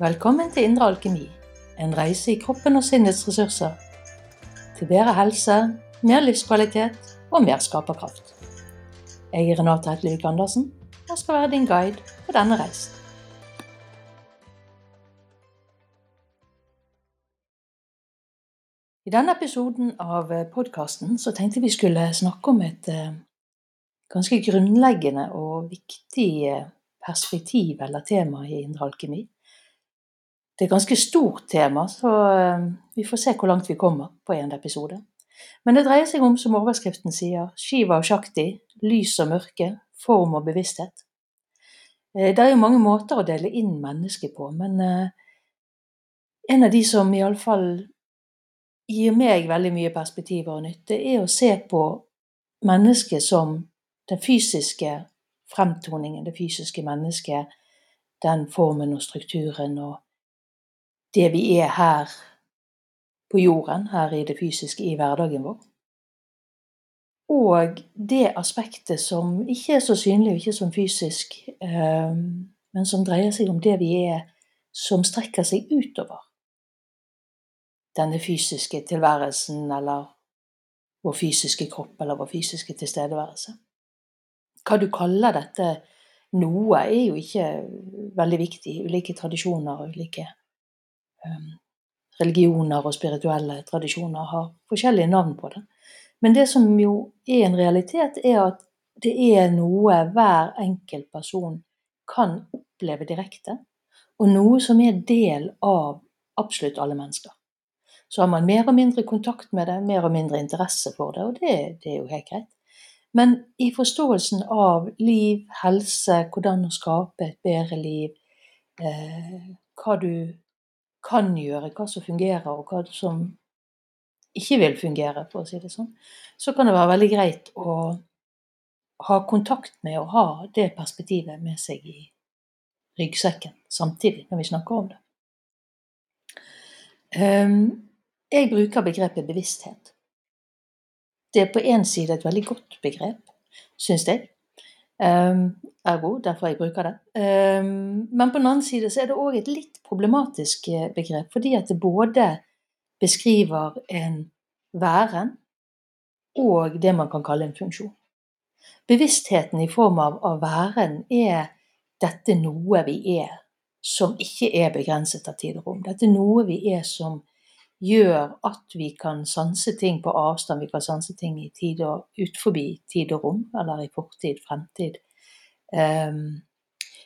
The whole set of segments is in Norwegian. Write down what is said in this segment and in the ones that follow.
Velkommen til Indre alkemi, en reise i kroppen og sinnets ressurser. Til bedre helse, mer livskvalitet og mer skaperkraft. Jeg er Renate Hetlevik Andersen og skal være din guide på denne reisen. I denne episoden av podkasten tenkte vi skulle snakke om et eh, ganske grunnleggende og viktig eh, perspektiv eller tema i indre alkemi. Det er et ganske stort tema, så eh, vi får se hvor langt vi kommer på en episode. Men det dreier seg om, som overskriften sier, Shiva og Shakti, lys og mørke, form og bevissthet. Det er jo mange måter å dele inn mennesket på, men en av de som iallfall gir meg veldig mye perspektiver og nytte, er å se på mennesket som den fysiske fremtoningen, det fysiske mennesket, den formen og strukturen og det vi er her på jorden, her i det fysiske, i hverdagen vår. Og det aspektet som ikke er så synlig og ikke som fysisk, eh, men som dreier seg om det vi er som strekker seg utover denne fysiske tilværelsen eller vår fysiske kropp eller vår fysiske tilstedeværelse. Hva du kaller dette noe, er jo ikke veldig viktig. Ulike tradisjoner og ulike religioner og spirituelle tradisjoner har forskjellige navn på det. Men det som jo er en realitet, er at det er noe hver enkelt person kan oppleve direkte, og noe som er del av absolutt alle mennesker. Så har man mer og mindre kontakt med det, mer og mindre interesse for det, og det, det er jo helt greit. Men i forståelsen av liv, helse, hvordan å skape et bedre liv, eh, hva du kan gjøre, hva som fungerer, og hva som ikke vil fungere, for å si det sånn, så kan det være veldig greit å ha kontakt med og ha det perspektivet med seg i ryggsekken samtidig når vi snakker om det. Um, jeg bruker begrepet bevissthet. Det er på én side et veldig godt begrep, syns jeg. Um, ergo, derfor jeg bruker det. Um, men på den annen side så er det òg et litt problematisk eh, begrep, fordi at det både beskriver en væren og det man kan kalle en funksjon. Bevisstheten i form av, av væren er dette noe vi er, som ikke er begrenset av tid og rom. Dette er noe vi er som gjør at vi kan sanse ting på avstand, vi kan sanse ting i tid og ut forbi tid og rom, eller i fortid, fremtid. Um,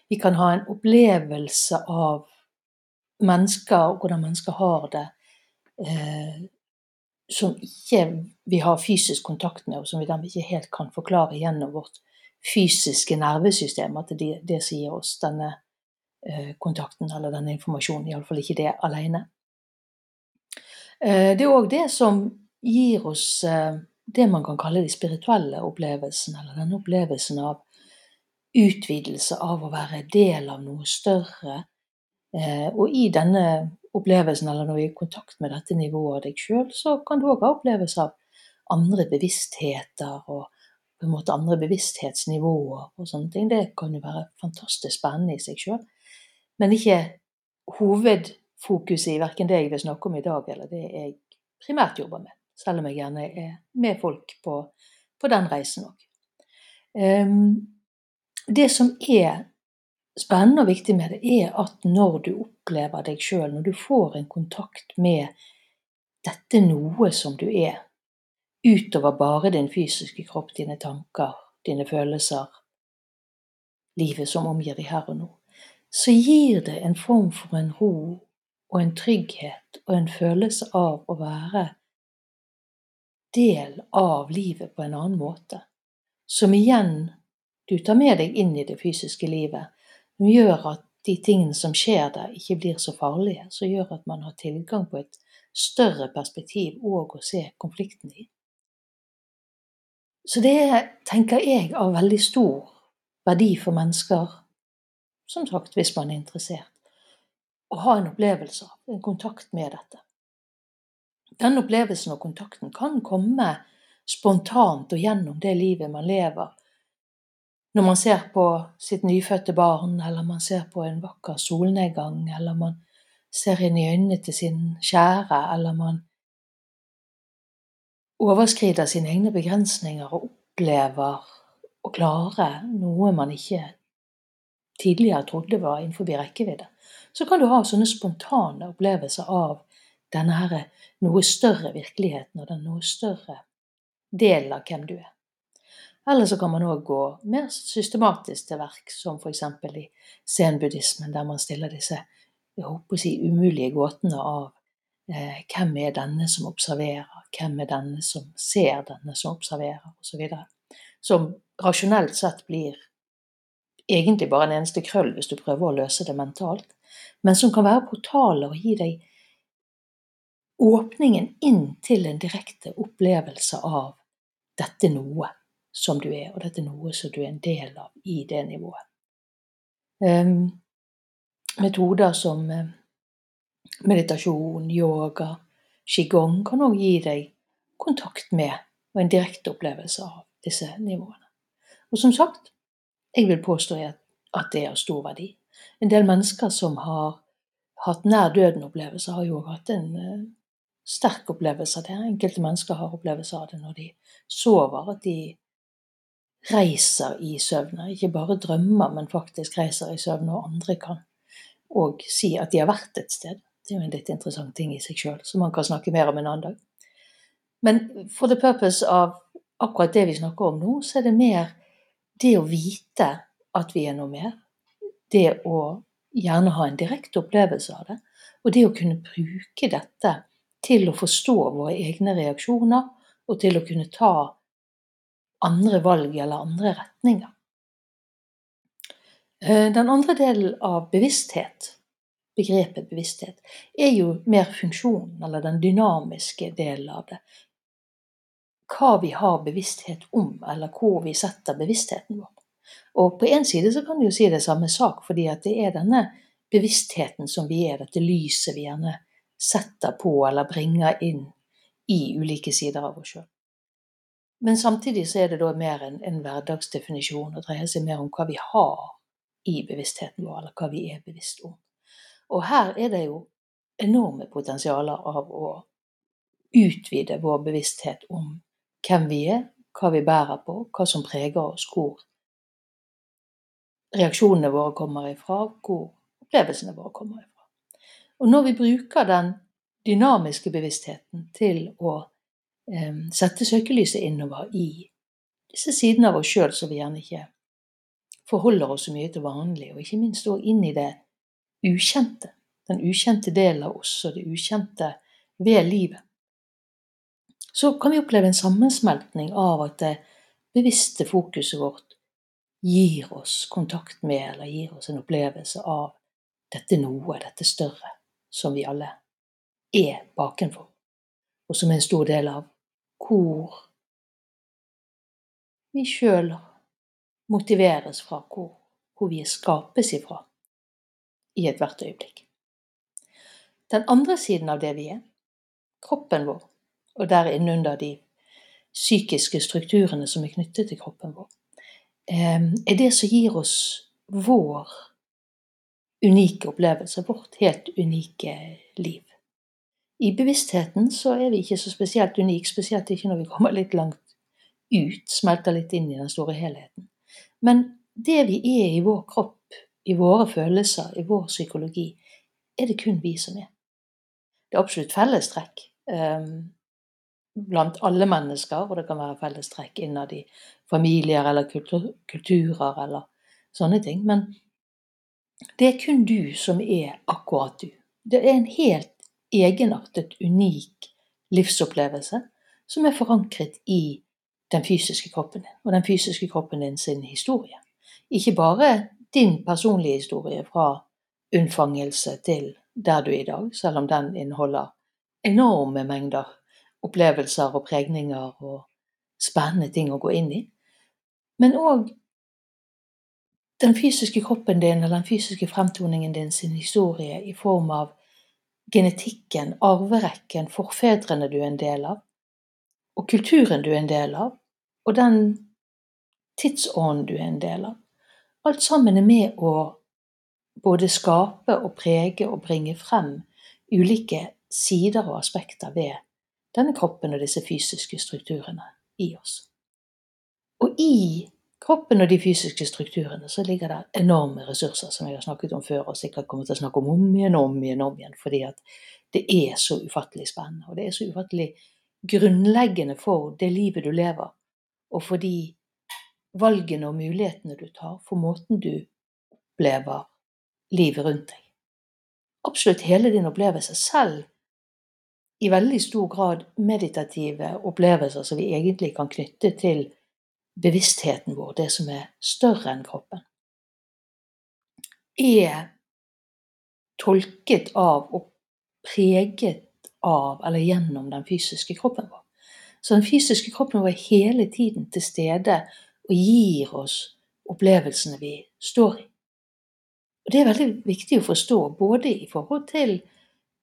vi kan ha en opplevelse av mennesker og hvordan mennesker har det, uh, som ikke vi har fysisk kontakt med, og som vi dermed ikke helt kan forklare gjennom vårt fysiske nervesystem, at det, det som gir oss denne uh, kontakten eller denne informasjonen, iallfall ikke det alene. Eh, det er òg det som gir oss eh, det man kan kalle de spirituelle opplevelsene, eller denne opplevelsen av utvidelse av å være del av noe større. Eh, og i denne opplevelsen, eller når vi er i kontakt med dette nivået av deg sjøl, så kan du òg ha opplevelse av andre bevisstheter og på en måte andre bevissthetsnivåer og sånne ting. Det kan jo være fantastisk spennende i seg sjøl, men ikke hoved fokuset i verken det jeg vil snakke om i dag, eller det jeg primært jobber med. Selv om jeg gjerne er med folk på, på den reisen òg. Ehm, det som er spennende og viktig med det, er at når du opplever deg sjøl, når du får en kontakt med dette noe som du er, utover bare din fysiske kropp, dine tanker, dine følelser, livet som omgir deg her og nå, så gir det en form for en ro og en trygghet og en følelse av å være del av livet på en annen måte, som igjen du tar med deg inn i det fysiske livet, som gjør at de tingene som skjer der, ikke blir så farlige, som gjør at man har tilgang på et større perspektiv og å se konflikten i. Så det tenker jeg av veldig stor verdi for mennesker, som sagt hvis man er interessert å ha en opplevelse av, en kontakt med dette. Den opplevelsen og kontakten kan komme spontant og gjennom det livet man lever, Når man ser på sitt nyfødte barn, eller man ser på en vakker solnedgang, eller man ser inn i øynene til sin kjære, eller man overskrider sine egne begrensninger og opplever å klare noe man ikke tidligere trodde var innenfor rekkevidde, så kan du ha sånne spontane opplevelser av denne her noe større virkeligheten og den noe større delen av hvem du er. Eller så kan man òg gå mer systematisk til verk, som f.eks. i zen-buddhismen, der man stiller disse jeg håper å si, umulige gåtene av eh, hvem er denne som observerer, hvem er denne som ser denne som observerer, osv. Som rasjonelt sett blir egentlig bare en eneste krøll hvis du prøver å løse det mentalt, men som kan være portaler og gi deg åpningen inn til en direkte opplevelse av dette noe som du er, og dette noe som du er en del av i det nivået. Um, metoder som uh, meditasjon, yoga, qigong kan òg gi deg kontakt med og en direkte opplevelse av disse nivåene. Og som sagt, jeg vil påstå at det er av stor verdi. En del mennesker som har hatt nær døden-opplevelser, har jo hatt en uh, sterk opplevelse av det. Enkelte mennesker har opplevelse av det når de sover, at de reiser i søvne. Ikke bare drømmer, men faktisk reiser i søvne, og andre kan og si at de har vært et sted. Det er jo en litt interessant ting i seg sjøl, som man kan snakke mer om en annen dag. Men for the purpose av akkurat det vi snakker om nå, så er det mer det å vite at vi er noe mer. Det å gjerne ha en direkte opplevelse av det. Og det å kunne bruke dette til å forstå våre egne reaksjoner, og til å kunne ta andre valg eller andre retninger. Eh, den andre delen av bevissthet, begrepet bevissthet, er jo mer funksjonen, eller den dynamiske delen av det. Hva vi har bevissthet om, eller hvor vi setter bevisstheten vår. Og på en side så kan du jo si det samme sak, fordi at det er denne bevisstheten som vi er, dette lyset vi gjerne setter på eller bringer inn i ulike sider av oss sjøl. Men samtidig så er det da mer en, en hverdagsdefinisjon og dreier seg mer om hva vi har i bevisstheten vår, eller hva vi er bevisst om. Og her er det jo enorme potensialer av å utvide vår bevissthet om hvem vi er, hva vi bærer på, hva som preger oss, hvor reaksjonene våre kommer ifra, hvor opplevelsene våre kommer ifra. Og når vi bruker den dynamiske bevisstheten til å eh, sette søkelyset innover i disse sidene av oss sjøl som vi gjerne ikke forholder oss så mye til vanlig, og ikke minst òg inn i det ukjente. Den ukjente delen av oss og det ukjente ved livet. Så kan vi oppleve en sammensmeltning av at det bevisste fokuset vårt gir oss kontakt med, eller gir oss en opplevelse av dette noe, dette større, som vi alle er bakenfor, og som er en stor del av hvor vi sjøl motiveres fra, hvor, hvor vi skapes ifra i ethvert øyeblikk. Den andre siden av det vi er, kroppen vår, og der innunder de psykiske strukturene som er knyttet til kroppen vår, eh, er det som gir oss vår unike opplevelse, vårt helt unike liv. I bevisstheten så er vi ikke så spesielt unike, spesielt ikke når vi kommer litt langt ut, smelter litt inn i den store helheten. Men det vi er i vår kropp, i våre følelser, i vår psykologi, er det kun vi som er. Det er absolutt fellestrekk um, blant alle mennesker, og det kan være fellestrekk innad i familier eller kultur, kulturer eller sånne ting. Men det er kun du som er akkurat du. Det er en helt egenartet, unik livsopplevelse som er forankret i den fysiske kroppen din, og den fysiske kroppen din sin historie. Ikke bare din personlige historie fra unnfangelse til der du er i dag, selv om den inneholder enorme mengder opplevelser og pregninger og spennende ting å gå inn i, men òg den fysiske kroppen din eller den fysiske fremtoningen din sin historie i form av genetikken, arverekken, forfedrene du er en del av, og kulturen du er en del av, og den tidsånden du er en del av. Alt sammen er med å både skape og prege og bringe frem ulike sider og aspekter ved denne kroppen og disse fysiske strukturene i oss. Og i kroppen og de fysiske strukturene så ligger det enorme ressurser, som jeg har snakket om før og sikkert kommer til å snakke om om igjen og om igjen, om igjen fordi at det er så ufattelig spennende. Og det er så ufattelig grunnleggende for det livet du lever, og for de valgene og mulighetene du tar, for måten du opplever livet rundt deg. Absolutt hele din opplevelse, selv i veldig stor grad meditative opplevelser som vi egentlig kan knytte til bevisstheten vår, det som er større enn kroppen, er tolket av og preget av eller gjennom den fysiske kroppen vår. Så den fysiske kroppen vår er hele tiden til stede og gir oss opplevelsene vi står i. Og Det er veldig viktig å forstå, både i forhold til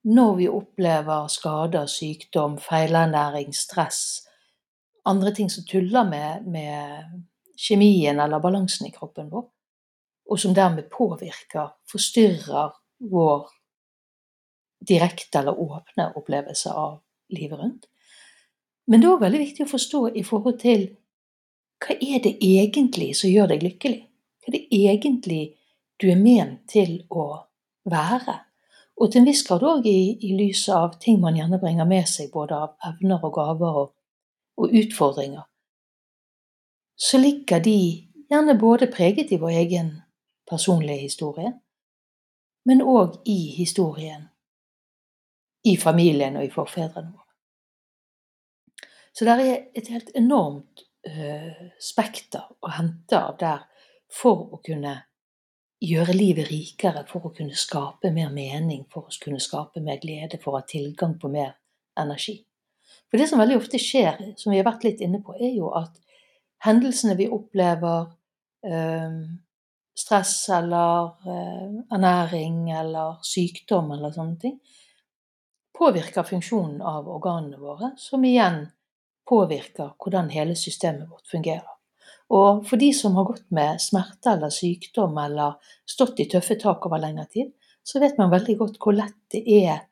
når vi opplever skader, sykdom, feilernæring, stress, andre ting som tuller med, med kjemien eller balansen i kroppen vår, og som dermed påvirker, forstyrrer vår direkte eller åpne opplevelse av livet rundt. Men det er òg veldig viktig å forstå i forhold til hva er det egentlig som gjør deg lykkelig? Hva er det egentlig du er ment til å være? Og til en viss grad òg i, i lys av ting man gjerne bringer med seg, både av evner og gaver og og utfordringer, så ligger de gjerne både preget i vår egen personlige historie, men òg i historien i familien og i forfedrene våre. Så det er et helt enormt uh, spekter å hente av der for å kunne gjøre livet rikere, for å kunne skape mer mening, for å kunne skape mer glede, for å ha tilgang på mer energi. For det som veldig ofte skjer, som vi har vært litt inne på, er jo at hendelsene vi opplever, eh, stress eller eh, ernæring eller sykdom eller sånne ting, påvirker funksjonen av organene våre, som igjen påvirker hvordan hele systemet vårt fungerer. Og for de som har gått med smerte eller sykdom eller stått i tøffe tak over lengre tid, så vet man veldig godt hvor lett det er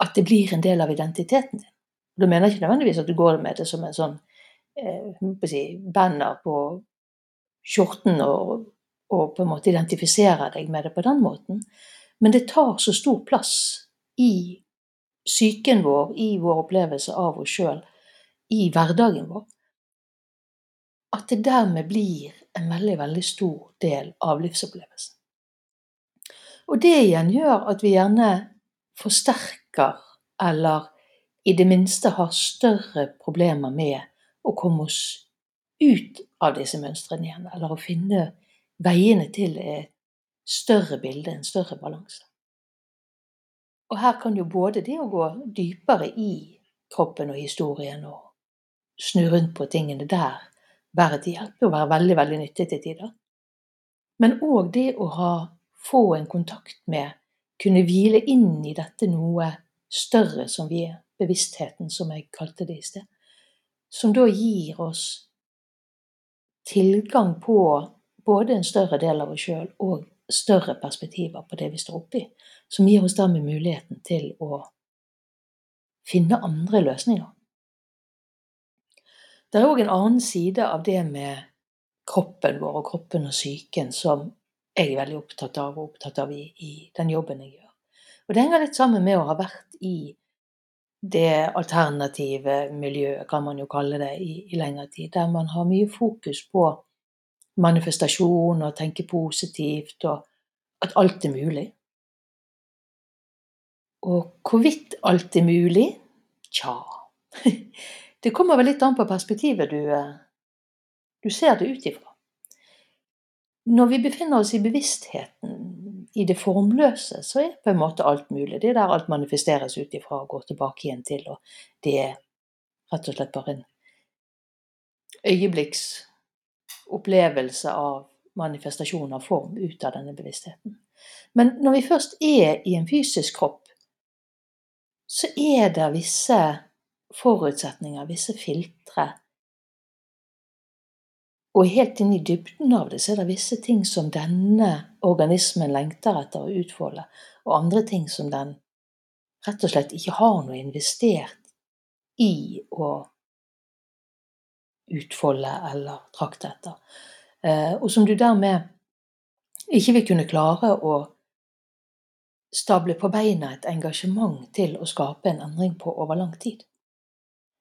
at det blir en del av identiteten din. Du mener ikke nødvendigvis at du går med det som en sånn eh, si, banner på skjorten og, og, på en måte identifiserer deg med det på den måten. Men det tar så stor plass i psyken vår, i vår opplevelse av oss sjøl, i hverdagen vår, at det dermed blir en veldig, veldig stor del av livsopplevelsen. Og det igjen gjør at vi gjerne forsterker eller i det minste har større problemer med å komme oss ut av disse mønstrene igjen, eller å finne veiene til et større bilde, en større balanse. Og her kan jo både det å gå dypere i kroppen og historien og snu rundt på tingene der være til hjelp og være veldig, veldig nyttig til tider. Men òg det å ha, få en kontakt med, kunne hvile inn i dette noe større som vi er, bevisstheten, som jeg kalte det i sted, som da gir oss tilgang på både en større del av oss sjøl og større perspektiver på det vi står oppi, som gir oss dermed muligheten til å finne andre løsninger. Det er òg en annen side av det med kroppen vår og kroppen og psyken som jeg er veldig opptatt av og opptatt av i, i den jobben jeg gjør. Og det henger litt sammen med å ha vært i det alternative miljøet, kan man jo kalle det, i, i lengre tid. Der man har mye fokus på manifestasjon og tenke positivt, og at alt er mulig. Og hvorvidt alt er mulig? Tja Det kommer vel litt an på perspektivet du, eh, du ser det ut ifra. Når vi befinner oss i bevisstheten i det formløse så er på en måte alt mulig. Det er der alt manifesteres ut ifra og går tilbake igjen til. Og det er rett og slett bare en øyeblikks opplevelse av manifestasjon av form ut av denne bevisstheten. Men når vi først er i en fysisk kropp, så er det visse forutsetninger, visse filtre, Og helt inn i dybden av det så er det visse ting som denne organismen lengter etter å utfolde, og andre ting som den rett og slett ikke har noe investert i å utfolde eller trakte etter. Eh, og som du dermed ikke vil kunne klare å stable på beina et engasjement til å skape en endring på over lang tid.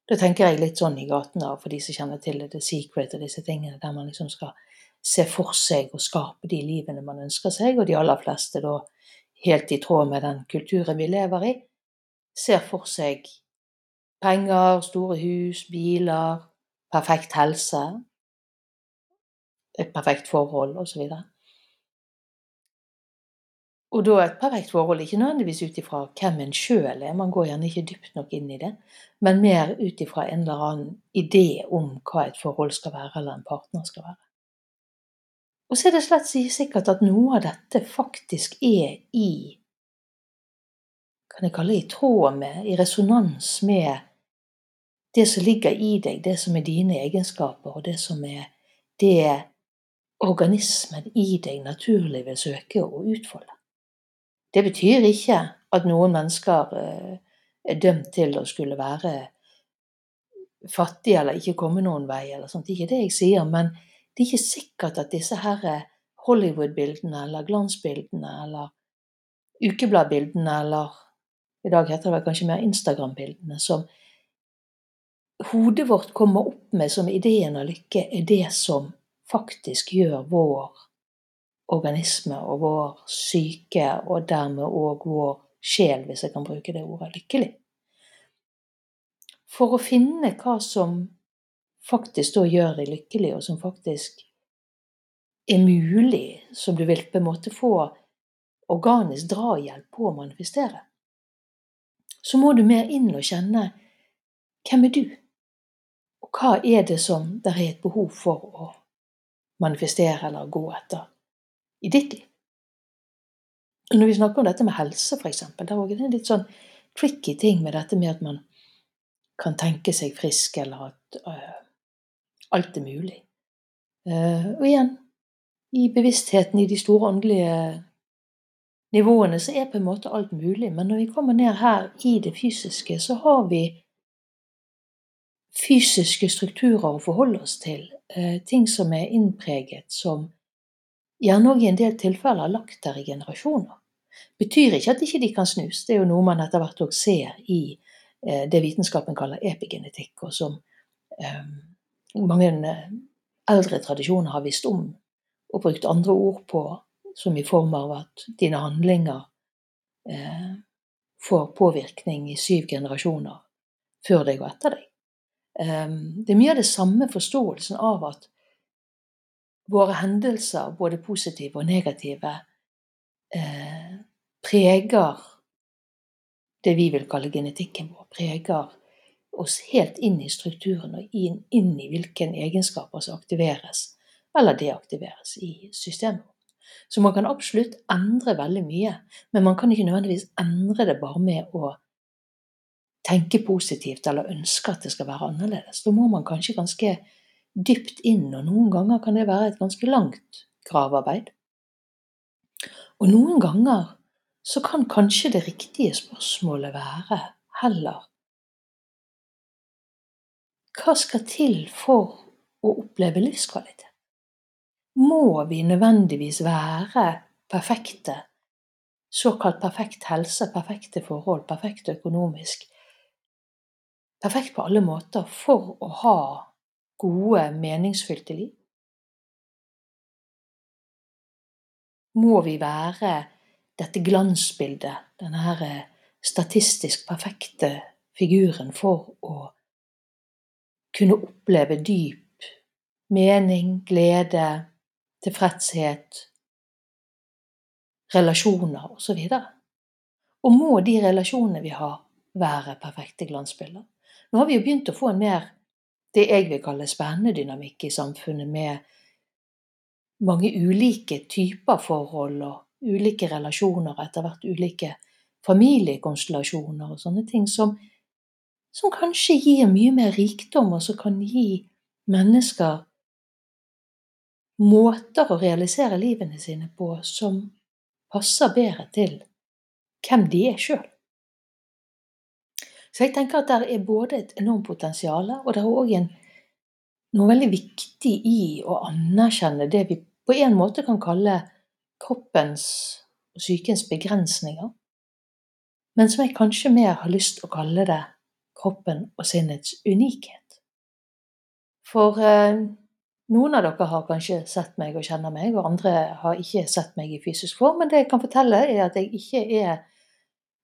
Da tenker jeg litt sånn i gaten da, for de som kjenner til The Secret og disse tingene, der man liksom skal se for seg og skape de livene man ønsker seg, og de aller fleste da helt i tråd med den kulturen vi lever i, ser for seg penger, store hus, biler, perfekt helse, et perfekt forhold osv. Og da et perfekt forhold ikke nødvendigvis ut ifra hvem en sjøl er, man går gjerne ikke dypt nok inn i det, men mer ut ifra en eller annen idé om hva et forhold skal være, eller en partner skal være. Og så er det slett sikkert at noe av dette faktisk er i kan jeg kalle det i tråd med, i resonans med det som ligger i deg, det som er dine egenskaper, og det som er det organismen i deg naturlig vil søke å utfolde. Det betyr ikke at noen mennesker eh, er dømt til å skulle være fattige eller ikke komme noen vei, eller sånt. Det er ikke det jeg sier, men det er ikke sikkert at disse her Hollywood-bildene eller glansbildene eller ukebladbildene eller i dag heter det kanskje mer Instagram-bildene, som hodet vårt kommer opp med som ideen av lykke, er det som faktisk gjør vår organisme og vår syke, og dermed òg vår sjel, hvis jeg kan bruke det ordet, lykkelig. For å finne hva som faktisk da gjør deg lykkelig, og som faktisk er mulig, som du vil på en måte få organisk drahjelp på å manifestere, så må du mer inn og kjenne hvem er du, og hva er det som det er et behov for å manifestere eller gå etter i ditt liv. Når vi snakker om dette med helse, f.eks., det er det en litt sånn tricky ting med dette med at man kan tenke seg frisk, eller at uh, alt er mulig. Uh, og igjen, i bevisstheten i de store åndelige nivåene så er på en måte alt mulig, men når vi kommer ned her i det fysiske, så har vi fysiske strukturer å forholde oss til. Uh, ting som er innpreget, som gjerne òg i en del tilfeller lagt der i generasjoner. Betyr ikke at ikke de kan snus, det er jo noe man etter hvert òg ser i eh, det vitenskapen kaller epigenetikk, og som eh, mange eh, eldre tradisjoner har visst om og brukt andre ord på, som i form av at dine handlinger får påvirkning i syv generasjoner før deg og etter deg. Det er mye av det samme forståelsen av at våre hendelser, både positive og negative, eh, preger det vi vil kalle genetikken vår, preger oss helt inn i strukturen og inn, inn i hvilke egenskaper som aktiveres eller deaktiveres i systemet. Så man kan absolutt endre veldig mye, men man kan ikke nødvendigvis endre det bare med å tenke positivt eller ønske at det skal være annerledes. Da må man kanskje ganske dypt inn, og noen ganger kan det være et ganske langt gravearbeid. Og noen ganger så kan kanskje det riktige spørsmålet være heller Hva skal til for å oppleve livskvalitet? Må vi nødvendigvis være perfekte, såkalt perfekt helse, perfekte forhold, perfekt økonomisk, perfekt på alle måter for å ha gode, meningsfylte liv? Må vi være dette glansbildet, denne eh, statistisk perfekte figuren, for å kunne oppleve dyp mening, glede, tilfredshet, relasjoner osv.? Og må de relasjonene vi har, være perfekte glansbilder? Nå har vi jo begynt å få en mer det jeg vil kalle spennende dynamikk i samfunnet, med mange ulike typer forhold og ulike relasjoner, etter hvert ulike familiekonstellasjoner og sånne ting, som, som kanskje gir mye mer rikdom, og som kan gi mennesker måter å realisere livene sine på som passer bedre til hvem de er sjøl. Så jeg tenker at det er både et enormt potensial, og det er òg noe veldig viktig i å anerkjenne det vi på en måte kan kalle kroppens og psykens begrensninger, men som jeg kanskje mer har lyst til å kalle det kroppen og sinnets unikhet. For eh, noen av dere har kanskje sett meg og kjenner meg, og andre har ikke sett meg i fysisk form, men det jeg kan fortelle, er at jeg ikke er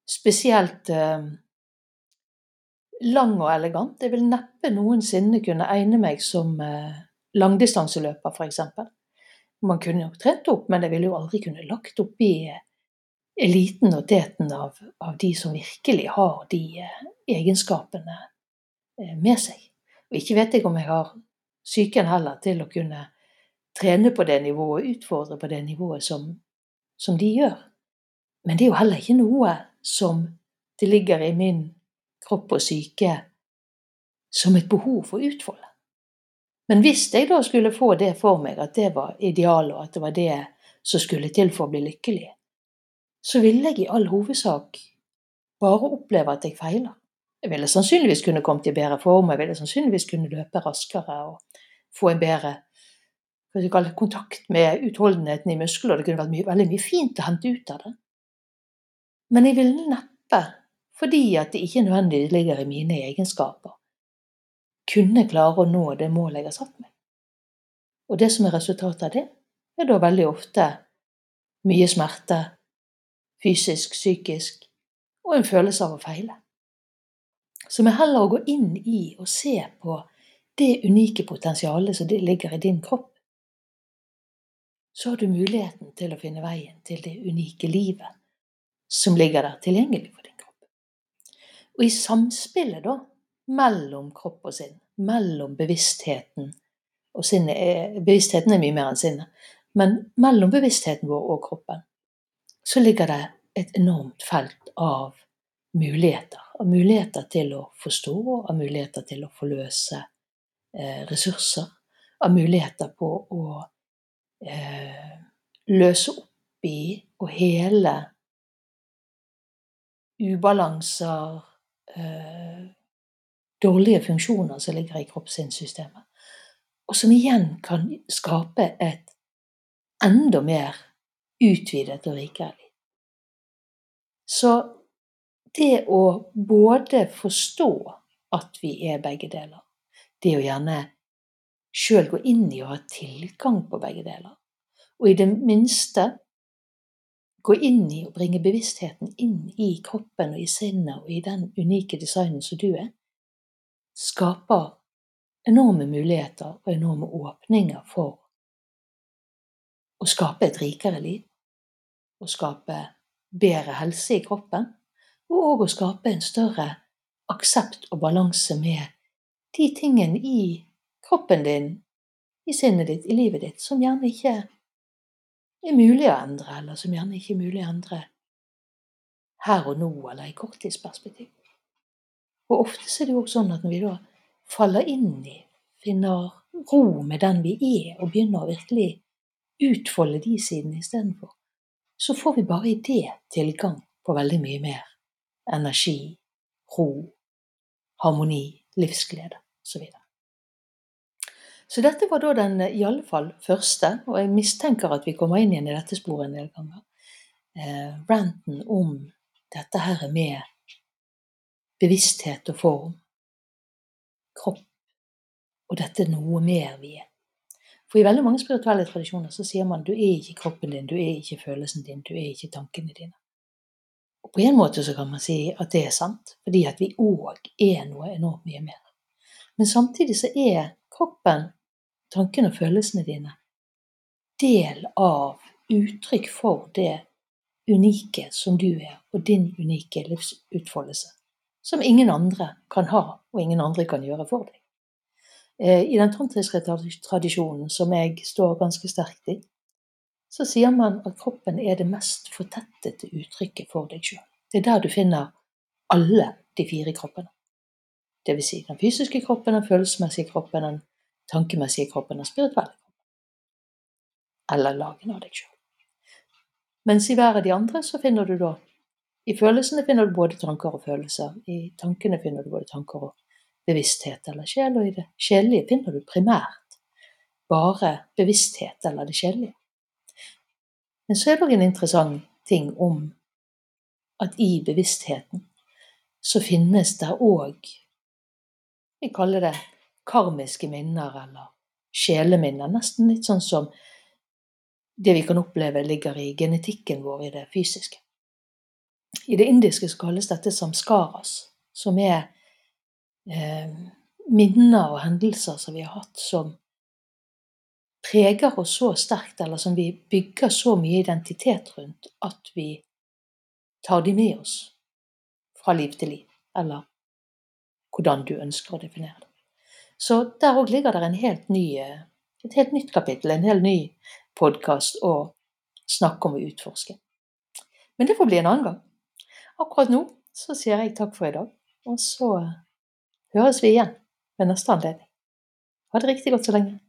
spesielt eh, lang og elegant. Jeg vil neppe noensinne kunne egne meg som eh, langdistanseløper, f.eks. Man kunne jo trent opp, men jeg ville jo aldri kunne lagt opp i eh, eliten og teten av, av, de som virkelig har de eh, egenskapene med seg. Og ikke vet jeg om jeg har psyken heller til å kunne trene på det nivået, utfordre på det nivået som, som de gjør. Men det er jo heller ikke noe som det ligger i min kropp og syke som et behov for utfolde. Men hvis jeg da skulle få det for meg, at det var idealet, og at det var det som skulle til for å bli lykkelig, så ville jeg i all hovedsak bare oppleve at jeg feiler. Jeg ville sannsynligvis kunne kommet i bedre form, jeg ville sannsynligvis kunne løpe raskere og få en bedre kontakt med utholdenheten i muskler. Det kunne vært mye, veldig mye fint å hente ut av det. Men jeg ville neppe, fordi at det ikke nødvendigvis ligger i mine egenskaper, kunne klare å nå det målet jeg har satt meg. Og det som er resultatet av det, er da veldig ofte mye smerte, fysisk, psykisk, og en følelse av å feile. Så med heller å gå inn i og se på det unike potensialet som ligger i din kropp, så har du muligheten til å finne veien til det unike livet som ligger der tilgjengelig for kropp. Og i samspillet da, mellom kropp og sinn, mellom bevisstheten og sinnet Bevisstheten er mye mer enn sinnet, men mellom bevisstheten vår og kroppen, så ligger det et enormt felt av muligheter. Av muligheter til å forstå, av muligheter til å forløse eh, ressurser. Av muligheter på å eh, løse opp i og hele ubalanser, eh, dårlige funksjoner som ligger i kroppssynssystemet. Og som igjen kan skape et enda mer utvidet og rikere liv. Så det å både forstå at vi er begge deler, det å gjerne sjøl gå inn i og ha tilgang på begge deler, og i det minste gå inn i og bringe bevisstheten inn i kroppen og i sinnet og i den unike designen som du er, skaper enorme muligheter og enorme åpninger for å skape et rikere liv, å skape bedre helse i kroppen, og å skape en større aksept og balanse med de tingene i kroppen din, i sinnet ditt, i livet ditt, som gjerne ikke er mulig å endre, eller som gjerne ikke er mulig å endre her og nå eller i korttidsperspektiv. Og ofte er det jo også sånn at når vi da faller inn i, finner ro med den vi er, og begynner å virkelig utfolde de sidene istedenfor, så får vi bare i det tilgang på veldig mye mer energi, ro, harmoni, livsglede osv. Så, dette var da den i alle fall første, og jeg mistenker at vi kommer inn igjen i dette sporet en del ganger, eh, ranten om dette her med bevissthet og form, kropp, og dette noe mer vi er. For i veldig mange spirituelle tradisjoner så sier man du er ikke kroppen din, du er ikke følelsen din, du er ikke tankene dine. Og på en måte så kan man si at det er sant, fordi at vi òg er noe enormt mye mer. Men samtidig så er kroppen, tankene og følelsene dine del av uttrykk for det unike som du er, og din unike livsutfoldelse som ingen andre kan ha, og ingen andre kan gjøre for deg. Eh, I den tantriske tradisjonen, som jeg står ganske sterkt i, så sier man at kroppen er det mest fortettede uttrykket for deg sjøl. Det er der du finner alle de fire kroppene. Vil si den fysiske kroppen, den følelsesmessige kroppen, den tankemessige kroppen den spirituelle kroppen. eller lagen av deg sjøl. Mens i hver av de andre så finner du da I følelsene finner du både tanker og følelser. I tankene finner du både tanker og bevissthet eller sjel, og i det sjelelige finner du primært bare bevissthet eller det sjelelige. Men så er det òg en interessant ting om at i bevisstheten så finnes det òg Vi kaller det karmiske minner eller sjeleminner. Nesten litt sånn som det vi kan oppleve ligger i genetikken vår i det fysiske. I det indiske så kalles dette samskaras, som er eh, minner og hendelser som vi har hatt som preger oss så sterkt, eller som vi bygger så mye identitet rundt at vi tar de med oss fra liv til liv, eller hvordan du ønsker å definere det. Så der òg ligger det helt ny, et helt nytt kapittel, en helt ny podkast å snakke om og utforske. Men det får bli en annen gang. Akkurat nå så sier jeg takk for i dag, og så høres vi igjen ved neste anledning. Ha det riktig godt så lenge.